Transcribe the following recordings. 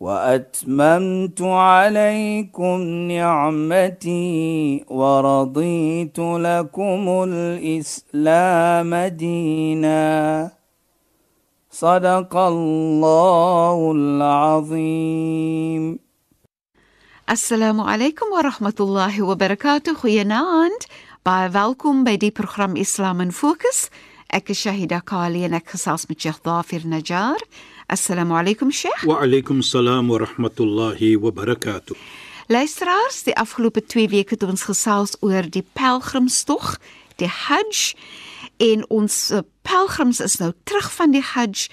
وأتممت عليكم نعمتي ورضيت لكم الإسلام دينا. صدق الله العظيم. السلام عليكم ورحمة الله وبركاته. خيانات باي فالكم بدي برنامج اسلام فوكس اك شهيده كاليه نكساس متشخ ظافر نجار Assalamu alaykum Sheikh. Wa alaykum salaam wa rahmatullahi wa barakatuh. Luisteraars, die afgelope 2 weke het ons gesels oor die pelgrimstog, die Hajj en ons eh, pelgrims is nou terug van die Hajj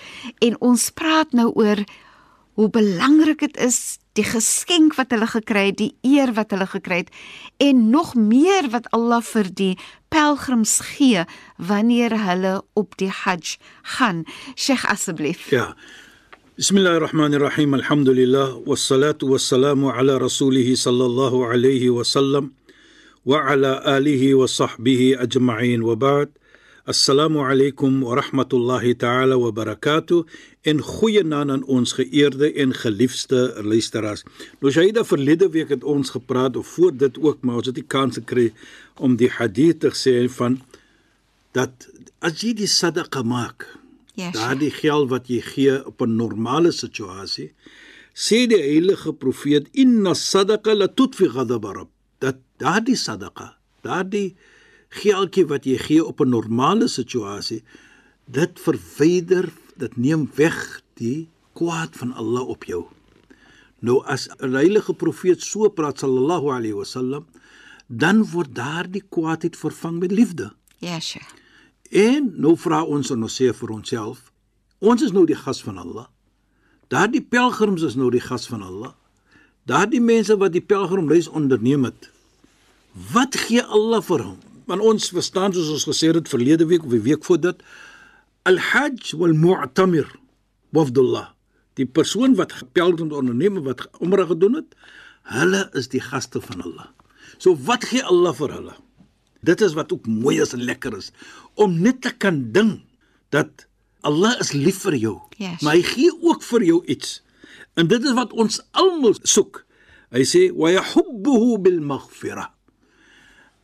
en ons praat nou oor hoe belangrik dit is die geskenk wat hulle gekry het, die eer wat hulle gekry het en nog meer wat Allah vir die pelgrims gee wanneer hulle op die Hajj gaan. Sheikh asseblief. Ja. Bismillahirrahmanirrahim. Alhamdulillah wassalatu wassalamu ala rasulih sallallahu alayhi wa sallam wa ala alihi wa sahbihi ajma'in wa ba'd. Assalamu alaykum wa rahmatullahi ta'ala wa barakatuh. En goeienaand aan ons geëerde en geliefde luisteraars. Nou Shaida verlede week het ons gepraat of voor dit ook, maar ons het die kans gekry om die hadith te sê van dat as jy die sadaqa maak, Sheikh. daardie geld wat jy gee op 'n normale situasie, sê die heilige profeet inna sadaqa la tutfi ghadab rabb. Dat daardie sadaqa, daardie geldjie wat jy gee op 'n normale situasie, dit verwyder, dit neem weg die kwaad van Allah op jou. Nou as 'n heilige profeet so praat sallallahu alayhi wasallam, dan word daardie kwaadheid vervang met liefde. Ja, Sheikh. En nou vra ons en ons sê vir onsself, ons is nou die gas van Allah. Daardie pelgrims is nou die gas van Allah. Daardie mense wat die pelgrimreis onderneem het. Wat gee Allah vir hom? Want ons verstaan soos ons gesê het verlede week of die week voor dit, al-hajj wal-mu'tamir wafdullah. Die persoon wat pelgrims onderneem wat umrah gedoen het, hulle is die gaste van Allah. So wat gee Allah vir hulle? Dit is wat ook mooi is en lekker is om net te kan ding dat Allah is lief vir jou. Yes. Maar hy gee ook vir jou iets. En dit is wat ons almal soek. Hy sê wa yahubbuhu bil maghfirah.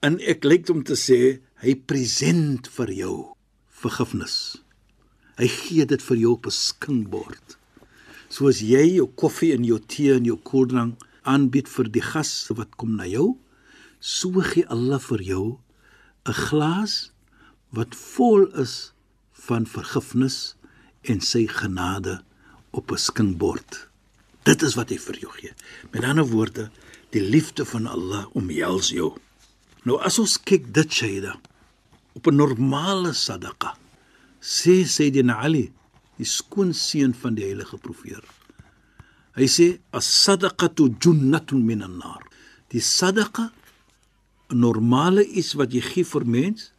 En ek lyk om te sê hy present vir jou vergifnis. Hy gee dit vir jou op 'n skinkbord. Soos jy jou koffie en jou tee en jou koeldrank aanbied vir die gas wat kom na jou, so gee Allah vir jou 'n glas wat vol is van vergifnis en sy genade op 'n skinkbord. Dit is wat hy vir jou gee. Met ander woorde, die liefde van Allah omhels jou. Nou as ons kyk dit Shaida op 'n normale sadaqa, sê Sayyidina Ali, die skoonseun van die heilige profeet. Hy sê as-sadaqatu junnatun minan nar. Die sadaqa normale iets wat jy gee vir mens,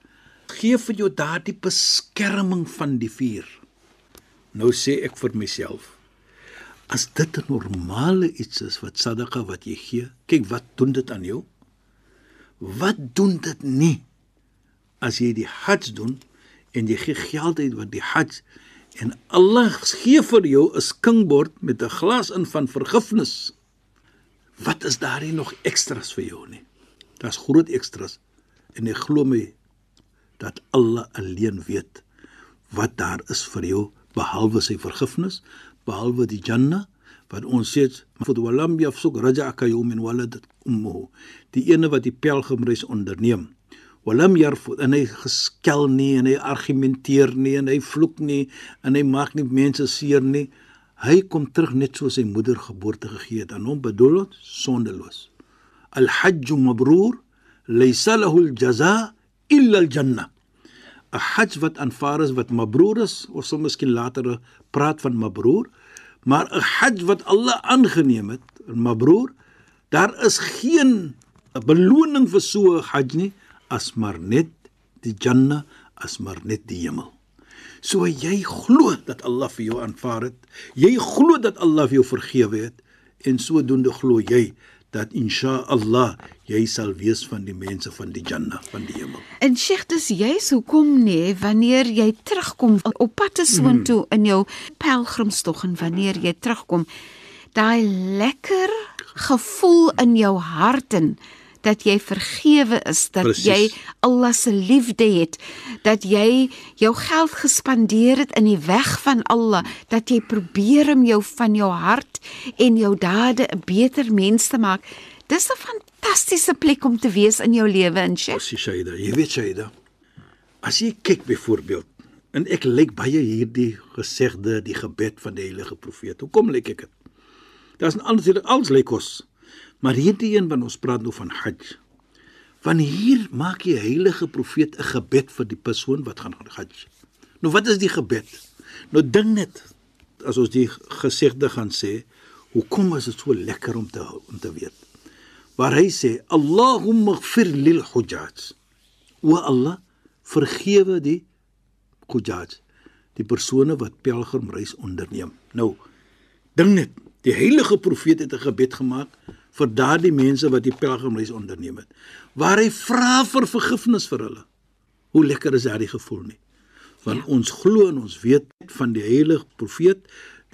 gee vir jou daardie beskerming van die vuur. Nou sê ek vir myself, as dit 'n normale iets is wat sadaqa wat jy gee, kyk wat doen dit aan jou? Wat doen dit nie as jy die hajj doen en jy gee geld uit wat die hajj en Allah gee vir jou 'n skinkbord met 'n glas in van vergifnis. Wat is daar nie nog ekstras vir jou nie? Daar's groot ekstras en ek glo my dat Allah alleen weet wat daar is vir jou behalwe sy vergifnis, behalwe die Jannah wat ons sê die walam yafsuk raja'aka yawmin waladat ummuhu. Die ene wat die pelgrimreis onderneem. Walam yarfud en hy geskel nie en hy argumenteer nie en hy vloek nie en hy maak nie mense seer nie. Hy kom terug net soos sy moeder geboorte gegee het aan hom bedoel ons sondeloos. Al-hajj mabrur laysa lahu al-jazaa illa al-jannah. 'n Hajj wat aanvaar is wat mabrur is, ons sal miskien later praat van mabrur, maar 'n hajj wat Allah aangeneem het, mabrur, Daar is geen beloning vir so 'n hajj nie as maar net die Jannah, as maar net die hemel. So jy glo dat Allah vir jou aanvaar het. Jy glo dat Allah vir jou vergewe het en sodoende glo jy dat insha Allah jy sal wees van die mense van die Jannah, van die hemel. En Sheikh, dis juis hoekom nê wanneer jy terugkom op pad te soontoe in jou pelgrimstog en wanneer jy terugkom, daai lekker gevoel in jou hart en dat jy vergewe is, dat Precies. jy Allah se liefde het, dat jy jou geld gespandeer het in die weg van Allah, dat jy probeer om jou van jou hart en jou dade 'n beter mens te maak. Dis 'n fantastiese plek om te wees in jou lewe, en Sheikh. Osie Shaida, jy weet Shaida. As jy kyk byvoorbeeld en ek lyk baie hierdie gesegde, die gebed van die heilige profeet. Hoekom lyk ek dit? Daar's 'n ander alles lyk ons. Maar hierdie een wat ons praat nou van Hajj. Van hier maak die heilige profeet 'n gebed vir die persoon wat gaan Hajj. Nou wat is die gebed? Nou dink net as ons die gesegde gaan sê, hoekom is dit so lekker om te om te weet? Waar hy sê, Allahumma ighfir lil hujjaj. O Allah, vergewe die hujjaj, die persone wat pelgrimreis onderneem. Nou, dink net, die heilige profeet het 'n gebed gemaak vir daardie mense wat die pelgrimreis onderneem het, waar hy vra vir vergifnis vir hulle. Hoe lekker is daardie gevoel nie? Want ja. ons glo en ons weet van die heilige profeet,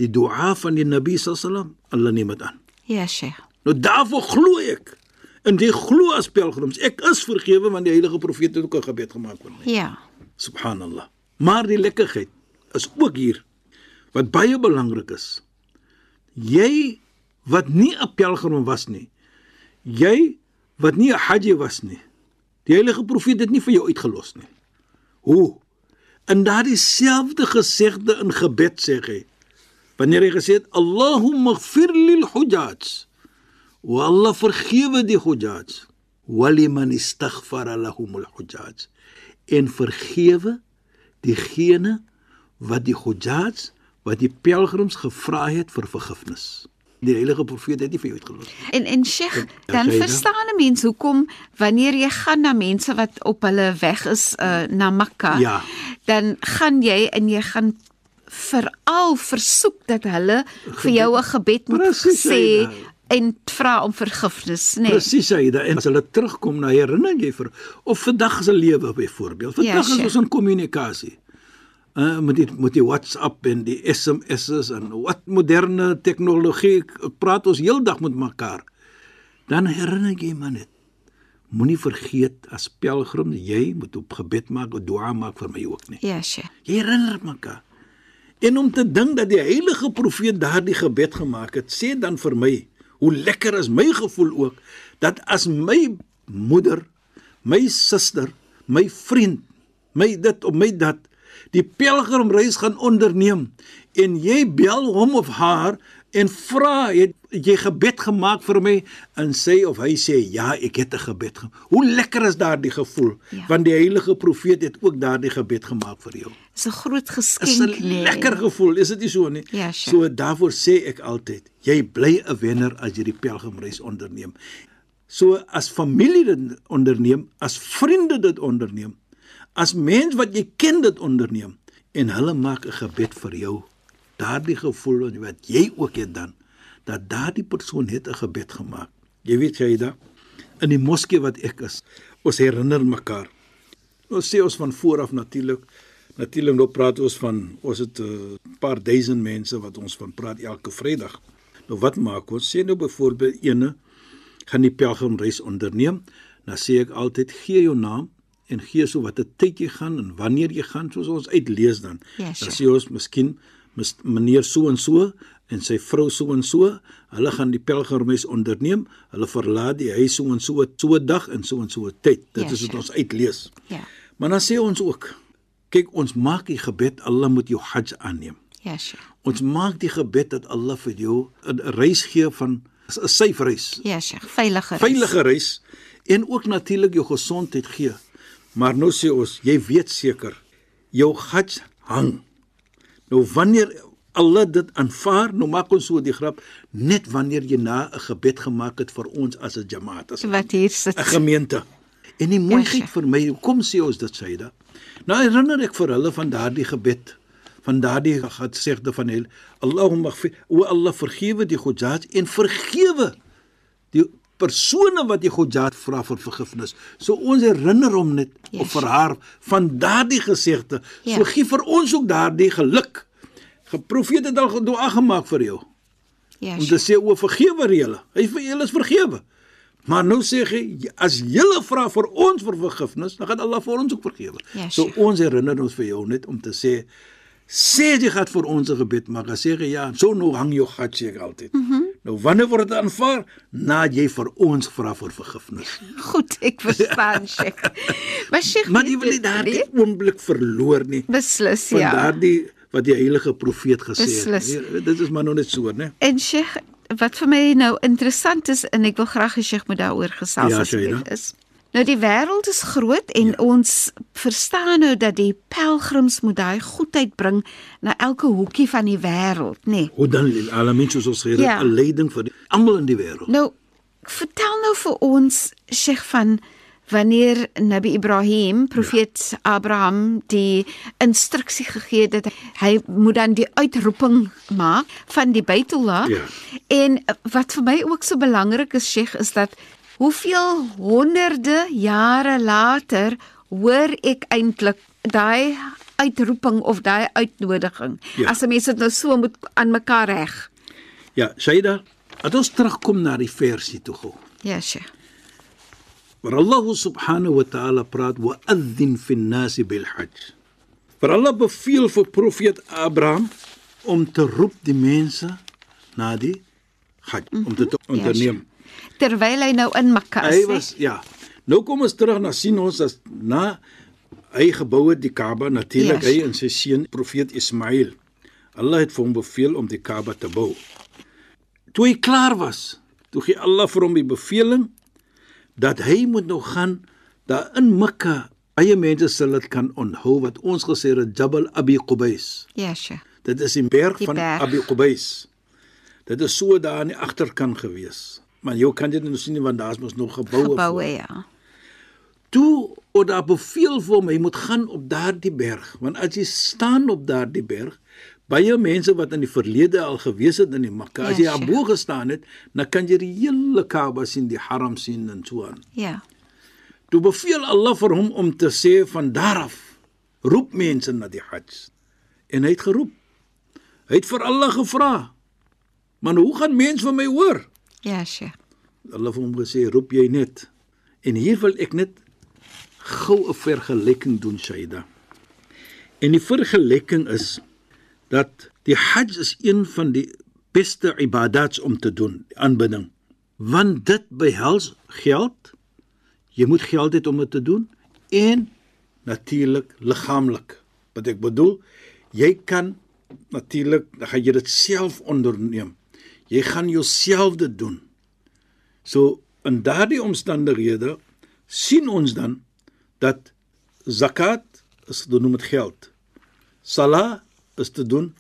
die dua van die Nabi sallam, Allah neem dit aan. Ja, Sheikh. Nou daarvoor glo ek. En jy glo as pelgrims, ek is vergewe want die heilige profeet het ook 'n gebed gemaak vir my. Ja. Subhanallah. Maar die lekkerheid is ook hier wat baie belangrik is. Jy wat nie 'n pelgrim was nie. Jy wat nie 'n haji was nie. Die heilige profeet het nie vir jou uitgelos nie. Hoe? In daardie selfde gesegde in gebed sê hy wanneer hy gesê het Allahumma ighfir lil hujjaj wa Allah vergewe die hujjaj wa liman istaghfara lahumul hujjaj en vergewe diegene wat die hujjaj wat die pelgrims gevra het vir vergifnis. Die heilige profeet het nie vir jou uitgelos nie. En en Sheikh, dan verstaan 'n mens hoekom wanneer jy gaan na mense wat op hulle weg is uh, na Mekka, Ja. dan gaan jy en jy gaan veral versoek dat hulle vir jou 'n gebed moet Presies, sê en vra om vergifnis, nee. Presies Aida en as hulle terugkom na herinner jy vir of vandag se lewe byvoorbeeld. Vandag is sure. ons in kommunikasie. Uh met die met die WhatsApp en die SMS's en wat moderne tegnologie praat ons heeldag met mekaar. Dan herinner jy maar net. Moenie vergeet as pelgrim jy moet op gebed maak of dua maak vir my ook nie. Ja, Sheikh. Jy herinner mekaar. En om te dink dat die heilige profeet daardie gebed gemaak het, sê dan vir my, hoe lekker is my gevoel ook dat as my moeder, my suster, my vriend, my dit of my dat die pelgrimreis gaan onderneem en jy bel hom of haar en vra het jy gebed gemaak vir my en sê of hy sê ja ek het 'n gebed gemaak. Hoe lekker is daardie gevoel Ja. want die heilige profeet het ook daardie gebed gemaak vir jou. Dis 'n groot Is geskenk, 'n nee. lekker gevoel, is dit nie so nie? Ja, sure. So daarvoor sê ek altyd, jy bly 'n wenner as jy die pelgrimreis onderneem. So as familie dit onderneem, as vriende dit onderneem, as mens wat jy ken dit onderneem en hulle maak 'n gebed vir jou. Daardie gevoel wat jy ook het dan dat daardie persoon het 'n gebed gemaak. Jy weet jy da in die moskee wat ek is, ons herinner mekaar. Ons sê ons van vooraf natuurlik natuurlik nou praat ons van ons het 'n uh, paar duisend mense wat ons van praat elke Vrydag. Nou wat maak ons? Sê nou byvoorbeeld ene gaan die pelgrimreis onderneem, dan sê ek altyd gee jou naam en gee so watter tyd jy gaan en wanneer jy gaan soos ons uitlees dan. Ja, dan sure. sê ons miskien mis- meneer so en so en sy vrou so en so, hulle gaan die pelgrimreis onderneem. Hulle verlaat die huis so en so so 'n dag en so en so 'n tyd. Dit Ja, is wat sure. ons uitlees. Ja. Maar dan sê ons ook, kyk ons maak die gebed Allah moet jou hajj aanneem. Ja, Sheikh. Ons maak die gebed dat Allah vir jou 'n reis gee van 'n safe reis, Ja, Sheikh. Veilige reis. veilige reis en ook natuurlik jou gesondheid gee. Maar nou sê ons, jy weet seker, jou hajj hang. Nou wanneer Allah dit aanvaar, nou maak ons so die grap, net wanneer jy na 'n gebed gemaak het vir ons as 'n jamaat, as 'n Wat hier sit. gemeente. En die mooiheid Ja, vir my, kom sê ons dit Saida. Nou herinner ek vir hulle van daardie gebed van daardie gesegde van hulle Allahumma gfir o Allah vergewe die Hujjat en vergewe die persone wat die Hujjat vra vir vergifnis. So ons herinner hom net yes. of Yes. vir haar van daardie gesegde. Ja. So gee vir ons ook daardie geluk. Geprofeet het al dua gemaak vir jou Ja. om te sê o vergewe julle. Hy vir julle is vergewe. Maar nou sê hy as julle vra vir ons vir vergifnis, dan gaan Allah vir ons ook vergewe. Ja, so ons herinner ons vir jou net om te sê sê jy gaan vir ons 'n gebed maak. Dan sê jy ja, so nou hang jou gat seker altyd. Mm Mhm. Nou wanneer word dit aanvaar? Na jy vir ons vra vir vergifnis. Goed, ek verstaan, Sheikh. Maar Sheikh, Maar jy wil nie daardie oomblik verloor nie. beslis Van ja. daardie wat die heilige profeet gesê het. Beslis. Nee, Dit is maar nou net so, né? En Sheikh, wat vir my nou interessant is en ek wil graag hê Sheikh moet daaroor gesels Ja, asseblief, Shaida. is. Nou die wêreld is groot en ja. ons verstaan nou dat die pelgrims moet daai goedheid bring na elke hoekie van die wêreld, nê. Nee. Hoe dan lil alamin soos sê, Ja. 'n leiding vir almal in die wêreld. Nou vertel nou vir ons Sheikh van wanneer Nabi Ibrahim, profeet ja. Abraham die instruksie gegee het dat hy moet dan die uitroeping maak van die Baitullah. Ja. En wat vir my ook so belangrik is Sheikh is dat hoeveel honderde jare later hoor ek eintlik daai uitroeping of daai uitnodiging. Ja. As 'n mens dit nou so moet aan mekaar reg. Ja, Shaida, as ons terugkom na die versie toe gou. Ja, Sheikh. Waar Allah subhanahu wa ta'ala praat wa adhin fi an-nas bil hajj. Waar Allah beveel vir profeet Abraham om te roep die mense na die hajj, om dit te onderneem. Terwyl hy nou in Mekka is. Hy was ja. Nou kom ons terug na sien ons as na hy gebou het die Kaaba natuurlik Yes. hy en sy seun profeet Ismail. Allah het vir hom beveel om die Kaaba te bou. Toe hy klaar was, toe gee Allah vir hom die beveling dat hy moet nou gaan daar in Mekka eie mense sal dit kan onthou wat ons gesê het Jabal Abi Qubais. Ja, Sheikh. Dit is 'n berg Die van berg. Abi Qubais. Dit is so daar aan die agterkant gewees. Maar jy kan dit nou sien want daar's mos nog geboue. Geboue, ja. Toe word daar beveel vir hom hy moet gaan op daardie berg, want as jy staan op daardie berg, baie mense wat in die verlede al gewees het in die Mekka, as Ja, jy Sheikh. daarbo gestaan het, dan kan jy die hele Kaaba sien, die Haram sien en so aan. Ja. Toe beveel Allah vir hom om te sê van daar af roep mense na die Hajj. En hy het geroep. Hy het vir Allah gevra. Maar hoe gaan mense van my hoor? Ja, Sheikh. Hulle het hom gesê roep jy net. En hier wil ek net gou 'n vergelyking doen Shaida. En die vergelyking is dat die Hajj is een van die beste ibadats om te doen, aanbidding. Want dit behels geld. Jy moet geld hê om dit te doen en natuurlik liggaamlik. Wat ek bedoel, jy kan natuurlik dan gaan jy dit self onderneem. Jy gaan jouself dit doen. So in daardie omstandighede sien ons dan dat zakat is te doen met geld. Salah is te doen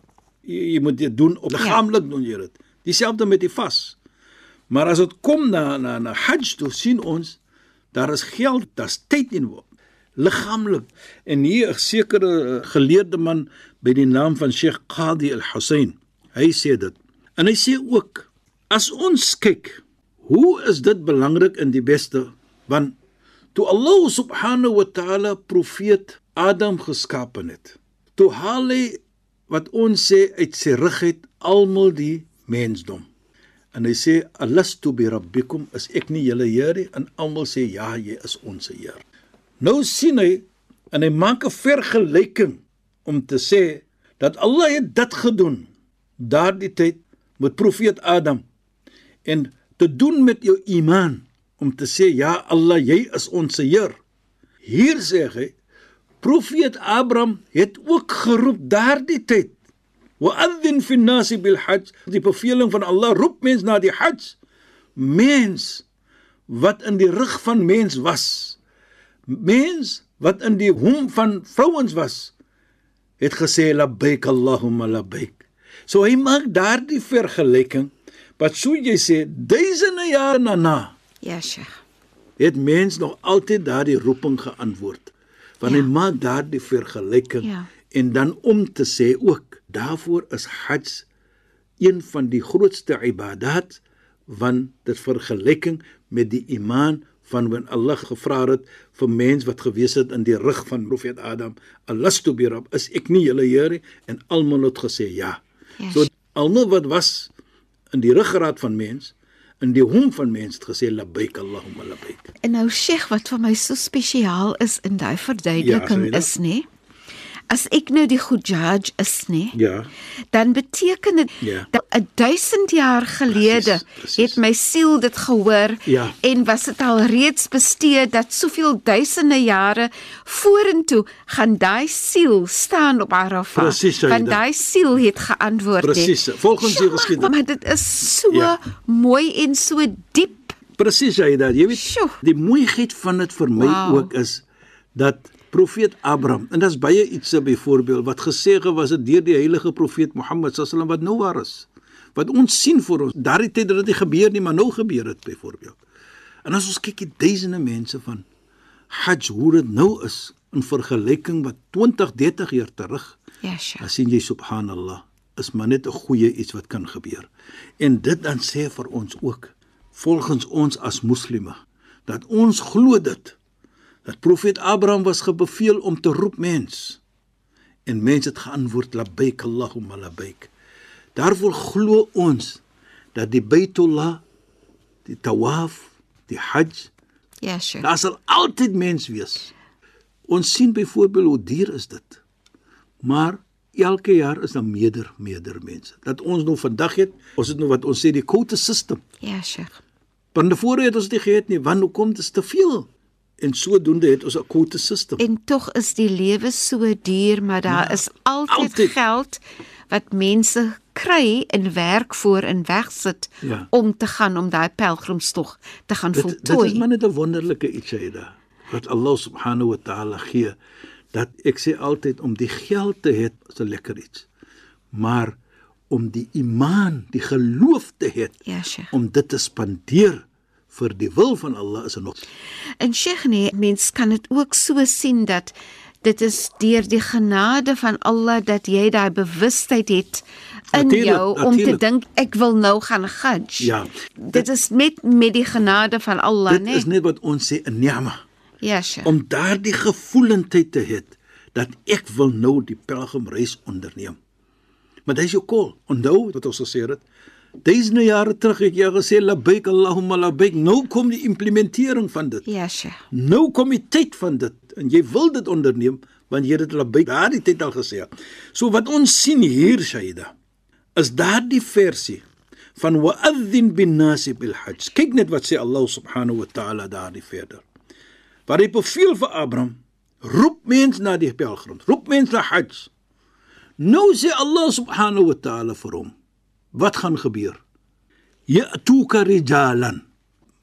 jy, jy moet dit doen op liggaamlik doen jy dit. Dieselfde met die vas. Maar as dit kom na na na Hajj toe sien ons daar is geld, daar's tyd in liggaamlik. En hier 'n sekere geleerde man by die naam van Sheikh Qadi Al-Hussein. Hy sê dit. En hy sê ook as ons kyk Hoe is dit belangrik in die beste? Want toe Allah subhanahu wa ta'ala profeet Adam geskaap het, toe haal hy wat ons sê uit sy rug uit almal die mensdom. En hy sê alastu bi rabbikum is ek nie julle Heer nie en almal sê ja jy is ons Heer. Nou sien hy en hy maak 'n vergelyking om te sê dat Allah het dit gedoen daardie tyd met profeet Adam en te doen met jou iman om te sê ja Allah jy is ons Heer. Hier sê hy profeet Abraham het ook geroep daardie tyd. Wa adhin fi an-nas bil hajj, die beveling van Allah roep mens na die hajj. Mens wat in die rug van mens was. Mens wat in die hom van vrouens was het gesê labbaik Allahumma labbaik. So hy maak daardie vergelyking wat so jy sê duisende jare na Ja, Sheikh. het mens nog altyd daardie roeping geantwoord. Want Ja. hy maak daardie vergelyking Ja. en dan om te sê ook daarvoor is Hajj een van die grootste ibadat want dit vergelyking met die iman van wanneer Allah gevra het vir mens wat gewees het in die rug van Profeet Adam, "Alastu bi rabb?" Is ek nie julle Here? En almal het gesê ja. Ja, So almal wat was in die ruggraat van mens, in die hom van mens het gesê labbaik Allahumma labbaik. En nou Sheikh, wat vir my so spesiaal is in daai verduideliking Ja, is, nê? As ek nou die Hujjaj is, nê? Ja. dan beteken dit Ja. dat 1000 jaar gelede Precies, precies. het my siel dit gehoor Ja. en was dit al reeds bestee dat soveel duisende jare vorentoe gaan daai siel staan op Arafat Precies, Saida. want daai siel het geantwoord hè. Precies, volgens die Ja, geskiedenis. maar dit is so Ja. mooi en so diep Presies jy dat jy weet Sjoe. die mooiheid van dit vir my Wauw. ook is dat profeet Abraham en daar's baie iets byvoorbeeld wat gesê was het deur die heilige profeet Mohammed sallam wat nou waar is wat ons sien vir ons daardie tyd dat dit nie gebeur nie maar nou gebeur dit byvoorbeeld en as ons kyk die duisende mense van Hajj hoe dit nou is in vergelyking wat 20 30 jaar terug ja Sheikh dan sien jy subhanallah is maar net 'n goeie iets wat kan gebeur. En dit dan sê vir ons ook volgens ons as moslimme dat ons glo dit dat profeet Abraham was gebeveel om te roep mens en mense het geantwoord labbaik allahumma labbaik. Daarvoor glo ons dat die Baitullah, die tawaf, die hajj, ja Sheikh daar sal altyd mens wees. Ons sien byvoorbeeld hoe duur is dit. Maar elke jaar is daar meerder meerder mense. Dat ons nou vandag het, ons het nou wat ons sê die quota system. ja Sheikh Want tevore het ons dit gehad nie, want hoekom dit is te veel. En sodoende het ons 'n quota system. En tog is die lewe so duur, maar daar Ja, is altyd, altyd. geld wat mense kry en werk voor en wegsit Ja. om te gaan om daai pelgrimstog te gaan Dit dit voltooi. is maar net 'n wonderlike iets hy daar. Wat Allah subhanahu wa ta'ala gee dat ek sê altyd om die geld te hê is 'n lekker iets. Maar om die iman, die geloof te hê, Ja, Sheikh. om dit te spandeer vir die wil van Allah is er nog. En Sheikh nee, mens kan dit ook so sien dat dit is deur die genade van Allah dat jy daai bewustheid het in Natuurlijk, jou om te natuurlijk. dink ek wil nou gaan hajj. Ja. Dit is met met die genade van Allah, Dit nee. is net wat ons sê 'n ni'ma Ja, Sheikh. om daardie gevoelendheid te hê dat ek wil nou die pelgrimreis onderneem. Maar dis jou call. Onthou wat ons gesê het. Duisende jare terug het jy gesê labbaik Allahumma labbaik. Nou kom die implementering van dit. Ja, Sheikh. Nou kom die tyd van dit en jy wil dit onderneem want jy het dit labbaik daardie tyd al gesê. So wat ons sien hier Shaida is daardie versie van wa'adhin bin nasi bil hajj. Kyk net wat sê Allah subhanahu wa ta'ala daardie verder. Waar hy beveel vir Abraham, roep mens na die pelgrim, roep mens na hajj. Nou sê Allah subhanahu wa ta'ala vir hom, wat gaan gebeur? Ya'tuka rijalan.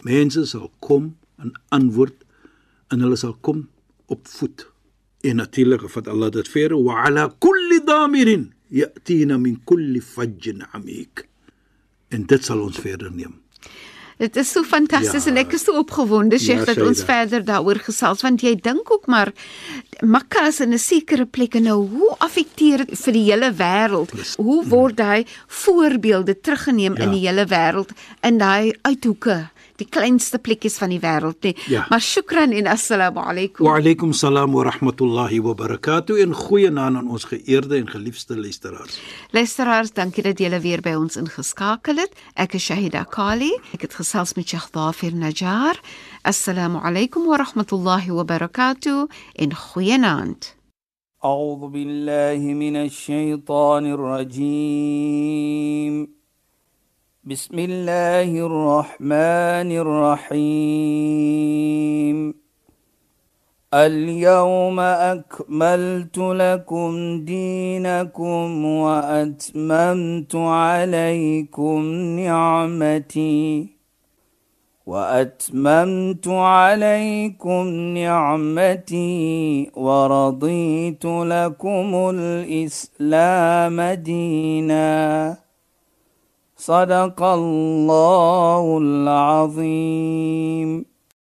Mense sal kom en antwoord en hulle sal kom op voet. En natuurlik vat Allah dit verder wa ala kulli damirin ya'tina min kulli fajjin amik. En dit sal ons verder neem. Dit is so fantasties Ja. en ek is so opgewonde Sheikh Ja, dat ons verder daaroor gesels want jy dink ook maar Mekka is in 'n sekere plek en nou hoe affekteer dit vir die hele wêreld? Hoe word daai voorbeelde teruggeneem in Ja. die hele wêreld in daai uithoeke, die kleinste plekkies van die wêreld nie. Ja. Maar shukran en assalamu alaykum. Wa alaykum salaam wa rahmatullahi wa barakatuh en goeie naam aan ons geëerde en geliefde luisteraars. Luisteraars, dankie dat julle weer by ons ingeskakel het. Ek is Shahida Kali. Ek het gesels met Sheikh Dafir Najjar. Assalamu alaykum wa rahmatullahi wa barakatuh en goeienaand. أعوذ بالله من الشيطان الرجيم بسم الله الرحمن الرحيم. اليوم أكملت لكم دينكم وأتممت عليكم نعمتي وأتممت عليكم نعمتي ورضيت لكم الإسلام دينا. صدق الله العظيم.